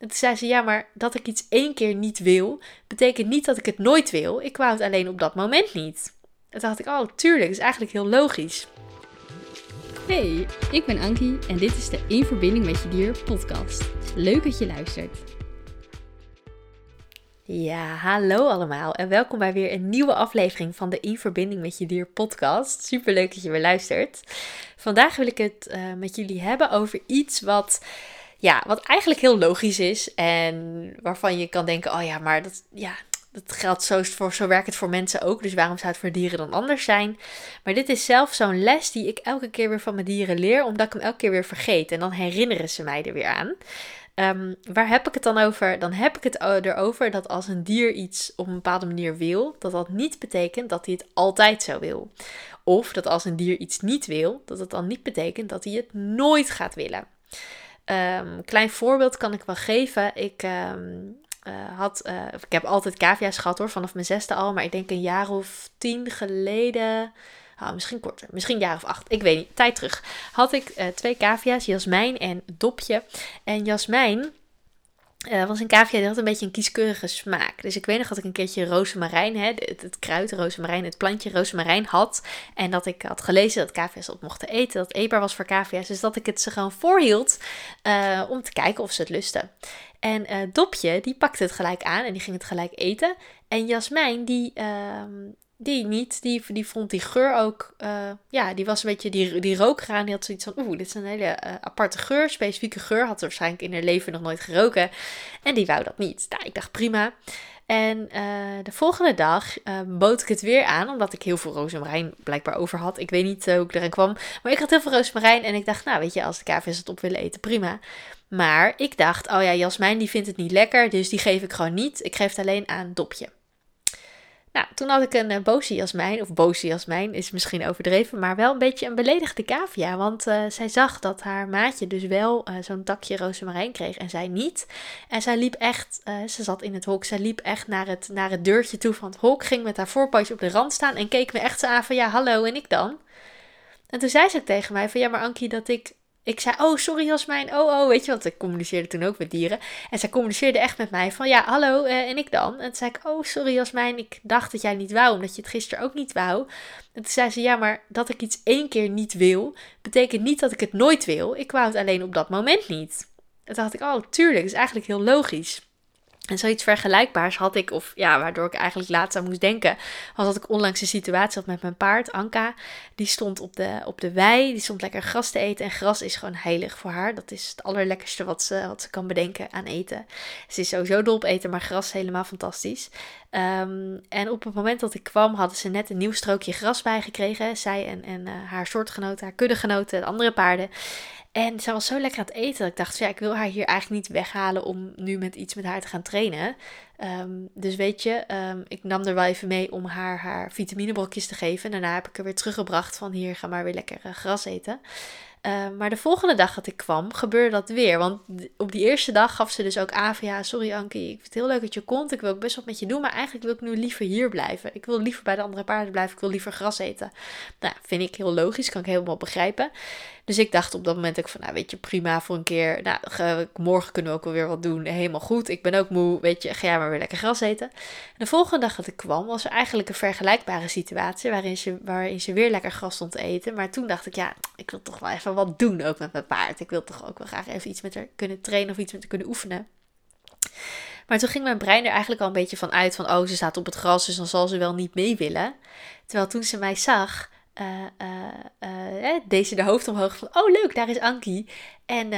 En toen zei ze, ja, maar dat ik iets één keer niet wil, betekent niet dat ik het nooit wil. Ik wou het alleen op dat moment niet. En toen dacht ik, oh, tuurlijk, dat is eigenlijk heel logisch. Hey, ik ben Ankie en dit is de In Verbinding met Je Dier podcast. Leuk dat je luistert. Ja, hallo allemaal en welkom bij weer een nieuwe aflevering van de In Verbinding met Je Dier podcast. Super leuk dat je weer luistert. Vandaag wil ik het uh, met jullie hebben over iets wat ja, wat eigenlijk heel logisch is en waarvan je kan denken, oh ja, maar dat, ja, dat geldt zo, voor, zo werkt het voor mensen ook, dus waarom zou het voor dieren dan anders zijn? Maar dit is zelf zo'n les die ik elke keer weer van mijn dieren leer, omdat ik hem elke keer weer vergeet en dan herinneren ze mij er weer aan. Um, waar heb ik het dan over? Dan heb ik het erover dat als een dier iets op een bepaalde manier wil, dat dat niet betekent dat hij het altijd zo wil. Of dat als een dier iets niet wil, dat het dan niet betekent dat hij het nooit gaat willen. Um, klein voorbeeld kan ik wel geven. Ik ehm, eh, had, uh, ik heb altijd cavia's gehad hoor, vanaf mijn zesde al. Maar ik denk een jaar of tien geleden, oh, misschien korter, misschien een jaar of acht, ik weet niet, tijd terug. Had ik uh, twee cavia's, Jasmijn en Dopje. En Jasmijn, uh, was een cavia die had een beetje een kieskeurige smaak. Dus ik weet nog dat ik een keertje rozemarijn, hè, het, kruid rozemarijn, het plantje rozemarijn had. En dat ik had gelezen dat cavia's dat mochten eten, dat eetbaar was voor cavia's. Dus dat ik het ze gewoon voorhield uh, om te kijken of ze het lusten. En uh, Dopje, die pakte het gelijk aan en die ging het gelijk eten. En Jasmijn, die, ehm, die niet. Die, die vond die geur ook, uh, ja, die was een beetje, die, die rook eraan. Die had zoiets van, oeh, dit is een hele uh, aparte geur, specifieke geur. Had ze waarschijnlijk in haar leven nog nooit geroken. En die wou dat niet. Nou, ik dacht prima. En uh, de volgende dag bood ik het weer aan, omdat ik heel veel rozemarijn blijkbaar over had. Ik weet niet hoe ik erin kwam, maar ik had heel veel rozemarijn. En ik dacht, nou weet je, als de KV's het op willen eten, prima. Maar ik dacht, oh ja, Jasmijn die vindt het niet lekker, dus die geef ik gewoon niet. Ik geef het alleen aan Dopje. Nou, toen had ik een uh, boze jasmijn, of boze jasmijn is misschien overdreven, maar wel een beetje een beledigde cavia. Want uh, zij zag dat haar maatje dus wel uh, zo'n takje rozemarijn kreeg en zij niet. En zij liep echt, ze zat in het hok, zij liep echt naar het, naar het deurtje toe van het hok, ging met haar voorpootje op de rand staan en keek me echt aan van ja, hallo en ik dan? En toen zei ze tegen mij van ja, maar Ankie, dat ik ik zei, oh sorry Jasmijn, oh oh, weet je, want ik communiceerde toen ook met dieren. En zij communiceerde echt met mij van, ja hallo, uh, en ik dan? En toen zei ik, oh sorry Jasmijn, ik dacht dat jij niet wou, omdat je het gisteren ook niet wou. En toen zei ze, ja maar dat ik iets één keer niet wil, betekent niet dat ik het nooit wil. Ik wou het alleen op dat moment niet. En toen dacht ik, oh tuurlijk, dat is eigenlijk heel logisch. En zoiets vergelijkbaars had ik, of ja, waardoor ik eigenlijk laatst aan moest denken, was dat ik onlangs een situatie had met mijn paard, Anka. Die stond op de, op de wei, die stond lekker gras te eten. En gras is gewoon heilig voor haar. Dat is het allerlekkerste wat ze, wat ze kan bedenken aan eten. Ze is sowieso dol op eten, maar gras is helemaal fantastisch. Um, en op het moment dat ik kwam, hadden ze net een nieuw strookje gras bijgekregen. Zij en, en uh, haar soortgenoten, haar kuddegenoten, de andere paarden. En ze was zo lekker aan het eten dat ik dacht, ja, ik wil haar hier eigenlijk niet weghalen om nu met iets met haar te gaan trainen. Um, dus weet je, um, ik nam er wel even mee om haar haar vitaminebrokjes te geven. En daarna heb ik er weer teruggebracht van hier, ga maar weer lekker uh, gras eten. Uh, maar de volgende dag dat ik kwam, gebeurde dat weer. Want op die eerste dag gaf ze dus ook aan ja, sorry Ankie, ik vind het heel leuk dat je komt. Ik wil ook best wat met je doen, maar eigenlijk wil ik nu liever hier blijven. Ik wil liever bij de andere paarden blijven. Ik wil liever gras eten. Nou, vind ik heel logisch, kan ik helemaal begrijpen. Dus ik dacht op dat moment ook van, nou weet je, prima voor een keer. Nou, morgen kunnen we ook wel weer wat doen. Helemaal goed. Ik ben ook moe, weet je, ga jij maar weer lekker gras eten. de volgende dag dat ik kwam, was er eigenlijk een vergelijkbare situatie. Waarin ze, waarin ze weer lekker gras stond te eten. Maar toen dacht ik, ja, ik wil toch wel even wat doen ook met mijn paard. Ik wil toch ook wel graag even iets met haar kunnen trainen of iets met haar kunnen oefenen. Maar toen ging mijn brein er eigenlijk al een beetje van uit van, oh, ze staat op het gras, dus dan zal ze wel niet mee willen. Terwijl toen ze mij zag, uh, uh, deed ze de hoofd omhoog van, oh leuk, daar is Ankie. En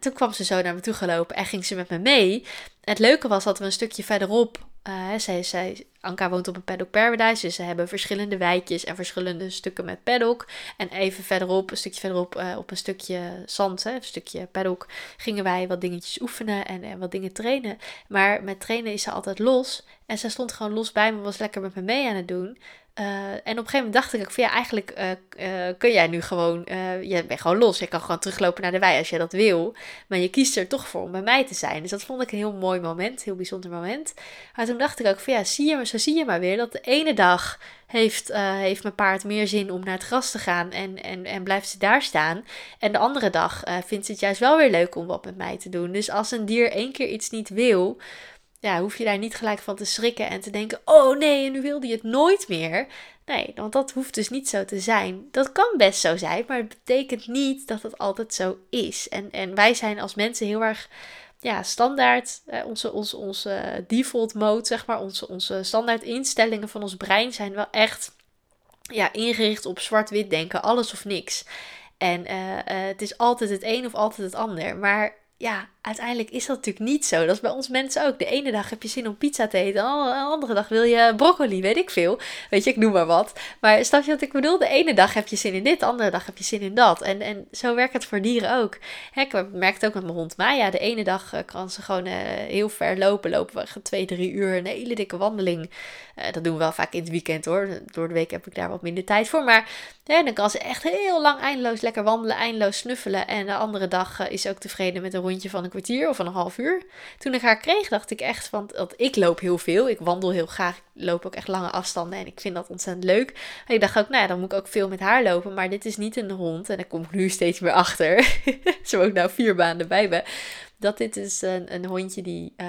toen kwam ze zo naar me toe gelopen en ging ze met me mee. het leuke was dat we een stukje verderop, zij, zij, Anka woont op een paddock paradise, dus ze hebben verschillende wijkjes en verschillende stukken met paddock. En even verderop, een stukje verderop, op een stukje zand, hè, een stukje paddock, gingen wij wat dingetjes oefenen en, en wat dingen trainen. Maar met trainen is ze altijd los. En ze stond gewoon los bij me, was lekker met me mee aan het doen. Eh, en op een gegeven moment dacht ik ook van ja, eigenlijk uh, uh, kun jij nu gewoon, je bent gewoon los. Je kan gewoon teruglopen naar de wei als je dat wil. Maar je kiest er toch voor om bij mij te zijn. Dus dat vond ik een heel mooi moment, heel bijzonder moment. Maar toen dacht ik ook van ja, zie je, zo zie je maar weer dat de ene dag heeft, heeft mijn paard meer zin om naar het gras te gaan en, en, en blijft ze daar staan. En de andere dag vindt ze het juist wel weer leuk om wat met mij te doen. Dus als een dier één keer iets niet wil, ja, hoef je daar niet gelijk van te schrikken en te denken: oh nee, en nu wil hij het nooit meer. Nee, want dat hoeft dus niet zo te zijn. Dat kan best zo zijn, maar het betekent niet dat het altijd zo is. En, en wij zijn als mensen heel erg ja, standaard, eh, onze, onze, onze default mode, zeg maar, onze, onze standaard instellingen van ons brein zijn wel echt ja, ingericht op zwart-wit denken, alles of niks. En uh, uh, het is altijd het een of altijd het ander. Maar ja, uiteindelijk is dat natuurlijk niet zo. Dat is bij ons mensen ook. De ene dag heb je zin om pizza te eten, de andere dag wil je broccoli, weet ik veel. Weet je, ik noem maar wat. Maar snap je wat ik bedoel? De ene dag heb je zin in dit, de andere dag heb je zin in dat. En, en zo werkt het voor dieren ook. Hè, ik merk het ook met mijn hond Maya. De ene dag uh, kan ze gewoon uh, heel ver lopen. Lopen we twee, drie uur, een hele dikke wandeling. Uh, dat doen we wel vaak in het weekend hoor. Door de week heb ik daar wat minder tijd voor. Maar dan kan ze echt heel lang eindeloos lekker wandelen, eindeloos snuffelen. En de andere dag is ze ook tevreden met een rondje van een kwartier of een half uur. Toen ik haar kreeg, dacht ik echt van, dat ik loop heel veel. Ik wandel heel graag. Ik loop ook echt lange afstanden en ik vind dat ontzettend leuk. En ik dacht ook, nou ja, dan moet ik ook veel met haar lopen. Maar dit is niet een hond. En daar kom ik nu steeds meer achter. Zo ook nou vier baanden bij me. Dat dit is een, een hondje die uh,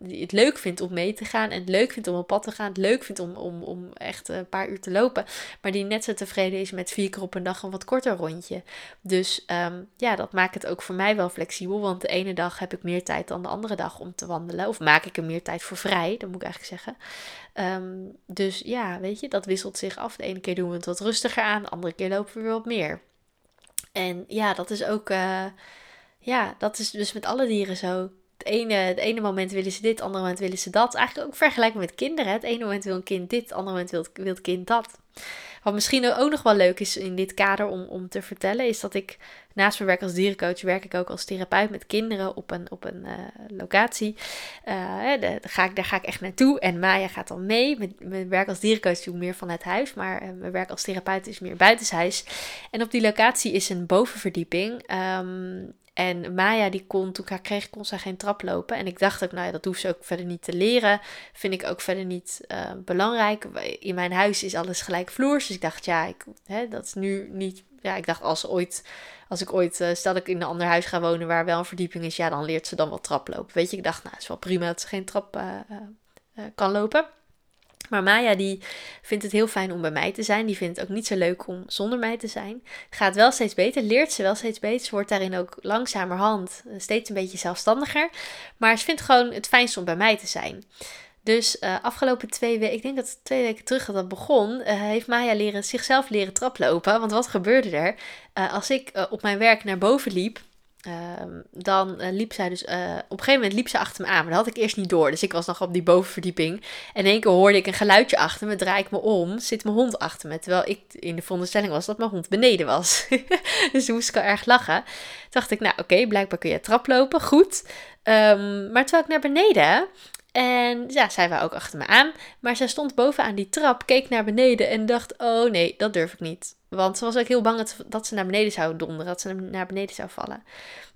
die het leuk vindt om mee te gaan en het leuk vindt om op pad te gaan, het leuk vindt om, om, om echt een paar uur te lopen, maar die net zo tevreden is met vier keer op een dag een wat korter rondje. Dus um, ja, dat maakt het ook voor mij wel flexibel, want de ene dag heb ik meer tijd dan de andere dag om te wandelen, of maak ik er meer tijd voor vrij, dat moet ik eigenlijk zeggen. Um, dus ja, weet je, dat wisselt zich af. De ene keer doen we het wat rustiger aan, de andere keer lopen we weer wat meer. En ja, dat is ook, uh, ja, dat is dus met alle dieren zo ene, het ene moment willen ze dit, het andere moment willen ze dat. Eigenlijk ook vergelijken met kinderen. Het ene moment wil een kind dit, het andere moment wil, wil het kind dat. Wat misschien ook nog wel leuk is in dit kader om, om te vertellen, is dat ik naast mijn werk als dierencoach werk ik ook als therapeut met kinderen op een, op een uh, locatie. Uh, ga ik, daar ga ik echt naartoe en Maya gaat dan mee. Mijn, werk als dierencoach doe ik meer vanuit huis, maar uh, mijn werk als therapeut is meer buitenshuis. En op die locatie is een bovenverdieping. Um, en Maya, die kon, toen ik haar kreeg, kon zij geen trap lopen. En ik dacht ook, nou ja, dat hoeft ze ook verder niet te leren. Vind ik ook verder niet uh, belangrijk. In mijn huis is alles gelijk vloers. Dus ik dacht, ja, ik, hè, dat is nu niet... Ja, ik dacht, als, ooit, als ik ooit, uh, stel ik in een ander huis ga wonen waar wel een verdieping is, ja, dan leert ze dan wel trap lopen. Weet je, ik dacht, nou, het is wel prima dat ze geen trap uh, kan lopen. Maar Maya die vindt het heel fijn om bij mij te zijn. Die vindt het ook niet zo leuk om zonder mij te zijn. Gaat wel steeds beter, leert ze wel steeds beter. Wordt daarin ook langzamerhand eh, steeds een beetje zelfstandiger. Maar ze vindt gewoon het fijnst om bij mij te zijn. Dus uh, afgelopen twee weken, ik denk dat twee weken terug dat dat begon, uh, heeft Maya leren, zichzelf leren traplopen. Want wat gebeurde er? Als ik op mijn werk naar boven liep, Um, dan uh, liep zij dus, uh, op een gegeven moment liep ze achter me aan, maar dat had ik eerst niet door. Dus ik was nog op die bovenverdieping. En in één keer hoorde ik een geluidje achter me, draai ik me om, zit mijn hond achter me. Terwijl ik in de veronderstelling was dat mijn hond beneden was. dus toen moest ik al erg lachen. Toen dacht ik, nou oké, blijkbaar kun je traplopen, goed. Um, maar terwijl ik naar beneden, en ja, zij was ook achter me aan. Maar zij stond bovenaan die trap, keek naar beneden en dacht: Oh nee, dat durf ik niet. Want ze was ook heel bang dat, ze naar beneden zou donderen, dat ze naar beneden zou vallen.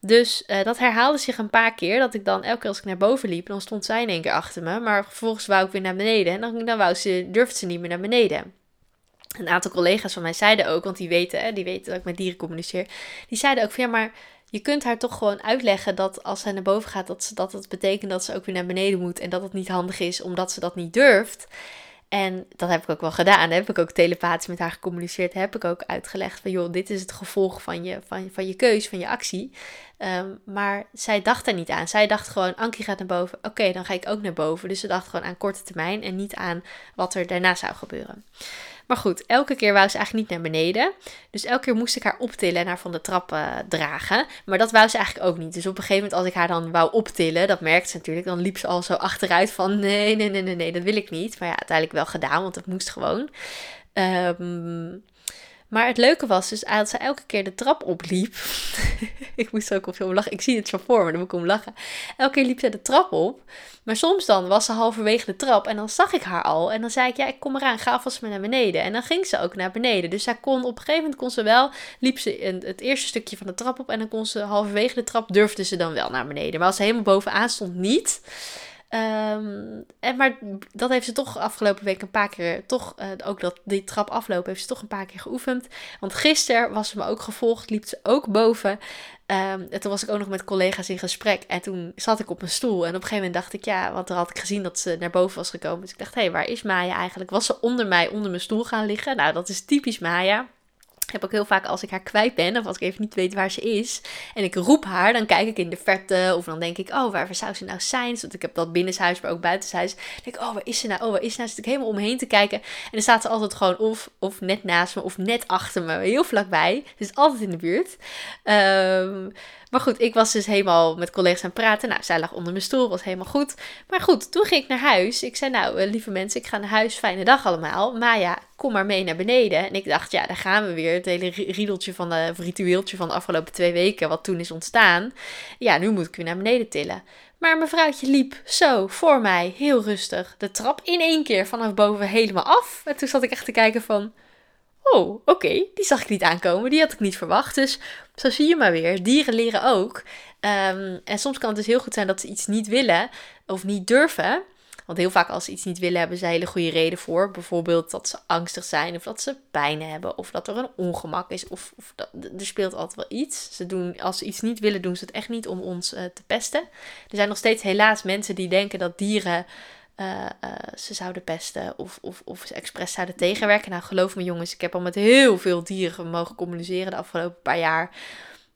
Dus uh, dat herhaalde zich een paar keer. Dat ik dan elke keer als ik naar boven liep, dan stond zij in één keer achter me. Maar vervolgens wou ik weer naar beneden. En dan, dan wou ze, durfde ze niet meer naar beneden. Een aantal collega's van mij zeiden ook, want die weten, hè, die weten dat ik met dieren communiceer. Die zeiden ook van ja, maar je kunt haar toch gewoon uitleggen dat als zij naar boven gaat, dat, ze, dat het betekent dat ze ook weer naar beneden moet. En dat het niet handig is omdat ze dat niet durft. En dat heb ik ook wel gedaan. Heb ik ook telepathisch met haar gecommuniceerd. Heb ik ook uitgelegd van joh, dit is het gevolg van je, van, van je keus, van je actie. Um, maar zij dacht er niet aan. Zij dacht gewoon, Ankie gaat naar boven. Oké, dan ga ik ook naar boven. Dus ze dacht gewoon aan korte termijn en niet aan wat er daarna zou gebeuren. Maar goed, elke keer wou ze eigenlijk niet naar beneden. Dus elke keer moest ik haar optillen en haar van de trap dragen. Maar dat wou ze eigenlijk ook niet. Dus op een gegeven moment als ik haar dan wou optillen, dat merkte ze natuurlijk, dan liep ze al zo achteruit van nee, nee, nee, nee, nee, dat wil ik niet. Maar ja, uiteindelijk wel gedaan, want het moest gewoon. Um, Maar het leuke was dus, als ze elke keer de trap opliep. ik moest ook op veel lachen. Ik zie het zo voor me, dan moet ik om lachen. Elke keer liep ze de trap op. Maar soms dan was ze halverwege de trap en dan zag ik haar al. En dan zei ik, ja, ik kom eraan, ga alvast maar naar beneden. En dan ging ze ook naar beneden. Dus zij kon, op een gegeven moment kon ze wel, liep ze het eerste stukje van de trap op. En dan kon ze halverwege de trap, durfde ze dan wel naar beneden. Maar als ze helemaal bovenaan stond, niet. Um, en maar dat heeft ze toch afgelopen week een paar keer, toch uh, ook dat die trap aflopen, heeft ze toch een paar keer geoefend. Want gisteren was ze me ook gevolgd, liep ze ook boven. Um, en toen was ik ook nog met collega's in gesprek. En toen zat ik op een stoel. En op een gegeven moment dacht ik, ja, want dan had ik gezien dat ze naar boven was gekomen. Dus ik dacht, hé, hey, waar is Maya eigenlijk? Was ze onder mij, onder mijn stoel gaan liggen? Nou, dat is typisch Maya. Ik heb ook heel vaak als ik haar kwijt ben of als ik even niet weet waar ze is en ik roep haar, dan kijk ik in de verte of dan denk ik, oh, waar zou ze nou zijn? Want ik heb dat binnenshuis, maar ook buitenshuis. Dan denk oh, waar is ze nou? Oh, waar is ze nou? Zit ik helemaal omheen te kijken en dan staat ze altijd gewoon of, of net naast me of net achter me, heel vlakbij. Dus altijd in de buurt. Um, maar goed, ik was dus helemaal met collega's aan het praten. Nou, zij lag onder mijn stoel, was helemaal goed. Maar goed, toen ging ik naar huis. Ik zei, nou, eh, lieve mensen, ik ga naar huis. Fijne dag allemaal. Maar ja, kom maar mee naar beneden. En ik dacht, ja, daar gaan we weer. Het hele riedeltje van de, ritueeltje van de afgelopen twee weken, wat toen is ontstaan. Ja, nu moet ik weer naar beneden tillen. Maar mevrouwtje liep zo voor mij, heel rustig, de trap in één keer vanaf boven helemaal af. En toen zat ik echt te kijken van, oh, oké, die zag ik niet aankomen, die had ik niet verwacht. Dus zo zie je maar weer, dieren leren ook. Ehm, en soms kan het dus heel goed zijn dat ze iets niet willen of niet durven. Want heel vaak als ze iets niet willen, hebben ze hele goede reden voor. Bijvoorbeeld dat ze angstig zijn, of dat ze pijn hebben, of dat er een ongemak is, of, of dat, er speelt altijd wel iets. Ze doen, als ze iets niet willen, doen ze het echt niet om ons uh, te pesten. Er zijn nog steeds helaas mensen die denken dat dieren uh, ze zouden pesten of, of, of ze expres zouden tegenwerken. Nou, geloof me jongens, ik heb al met heel veel dieren mogen communiceren de afgelopen paar jaar.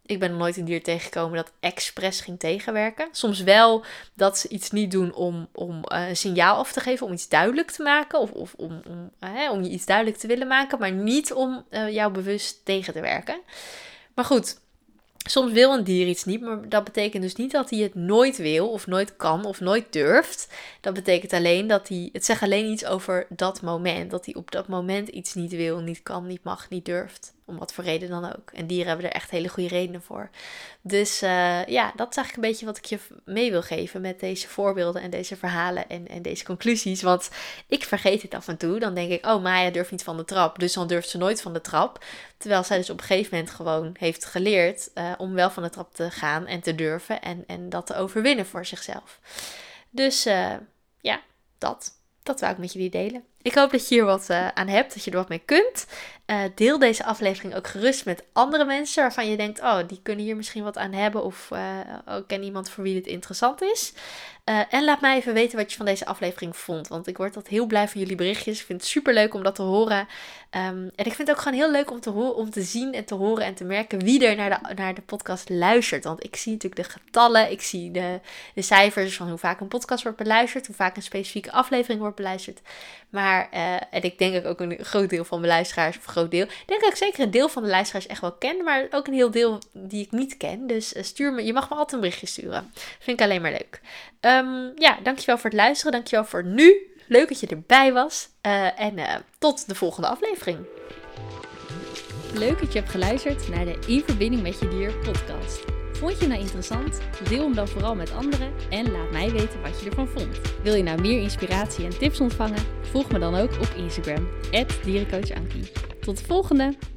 Ik ben nog nooit een dier tegengekomen dat expres ging tegenwerken. Soms wel dat ze iets niet doen om, om uh, een signaal af te geven, om iets duidelijk te maken. Of, of om, om, om je iets duidelijk te willen maken, maar niet om jou bewust tegen te werken. Maar goed, Soms wil een dier iets niet, maar dat betekent dus niet dat hij het nooit wil, of nooit kan, of nooit durft. Dat betekent alleen dat hij. Het zegt alleen iets over dat moment. Dat hij op dat moment iets niet wil, niet kan, niet mag, niet durft. Om wat voor reden dan ook. En dieren hebben er echt hele goede redenen voor. Dus uh, ja, dat is eigenlijk een beetje wat ik je mee wil geven met deze voorbeelden en deze verhalen en, en deze conclusies. Want ik vergeet het af en toe. Dan denk ik, oh, Maya durft niet van de trap. Dus dan durft ze nooit van de trap. Terwijl zij dus op een gegeven moment gewoon heeft geleerd uh, om wel van de trap te gaan en te durven. En, en dat te overwinnen voor zichzelf. Dus uh, ja, dat. Dat wou ik met jullie delen. Ik hoop dat je hier wat uh, aan hebt, dat je er wat mee kunt. Uh, deel deze aflevering ook gerust met andere mensen waarvan je denkt, oh, die kunnen hier misschien wat aan hebben. Of uh, ook ken iemand voor wie dit interessant is. En laat mij even weten wat je van deze aflevering vond. Want ik word altijd heel blij van jullie berichtjes. Ik vind het super leuk om dat te horen. Um, en ik vind het ook gewoon heel leuk om te, om te zien en te horen en te merken wie er naar de, naar de podcast luistert. Want ik zie natuurlijk de getallen, ik zie de, de cijfers van hoe vaak een podcast wordt beluisterd, hoe vaak een specifieke aflevering wordt beluisterd. Maar, uh, en ik denk ook een groot deel van mijn luisteraars, of een groot deel, ik denk dat ik zeker een deel van de luisteraars echt wel ken, maar ook een heel deel die ik niet ken. Dus uh, stuur me, je mag me altijd een berichtje sturen. Vind ik alleen maar leuk. Um, ja, dankjewel voor het luisteren, dankjewel voor nu. Leuk dat je erbij was. Uh, en tot de volgende aflevering. Leuk dat je hebt geluisterd naar de In Verbinding met Je Dier podcast. Vond je nou interessant? Deel hem dan vooral met anderen en laat mij weten wat je ervan vond. Wil je nou meer inspiratie en tips ontvangen? Volg me dan ook op Instagram, dierencoachankie. Tot de volgende!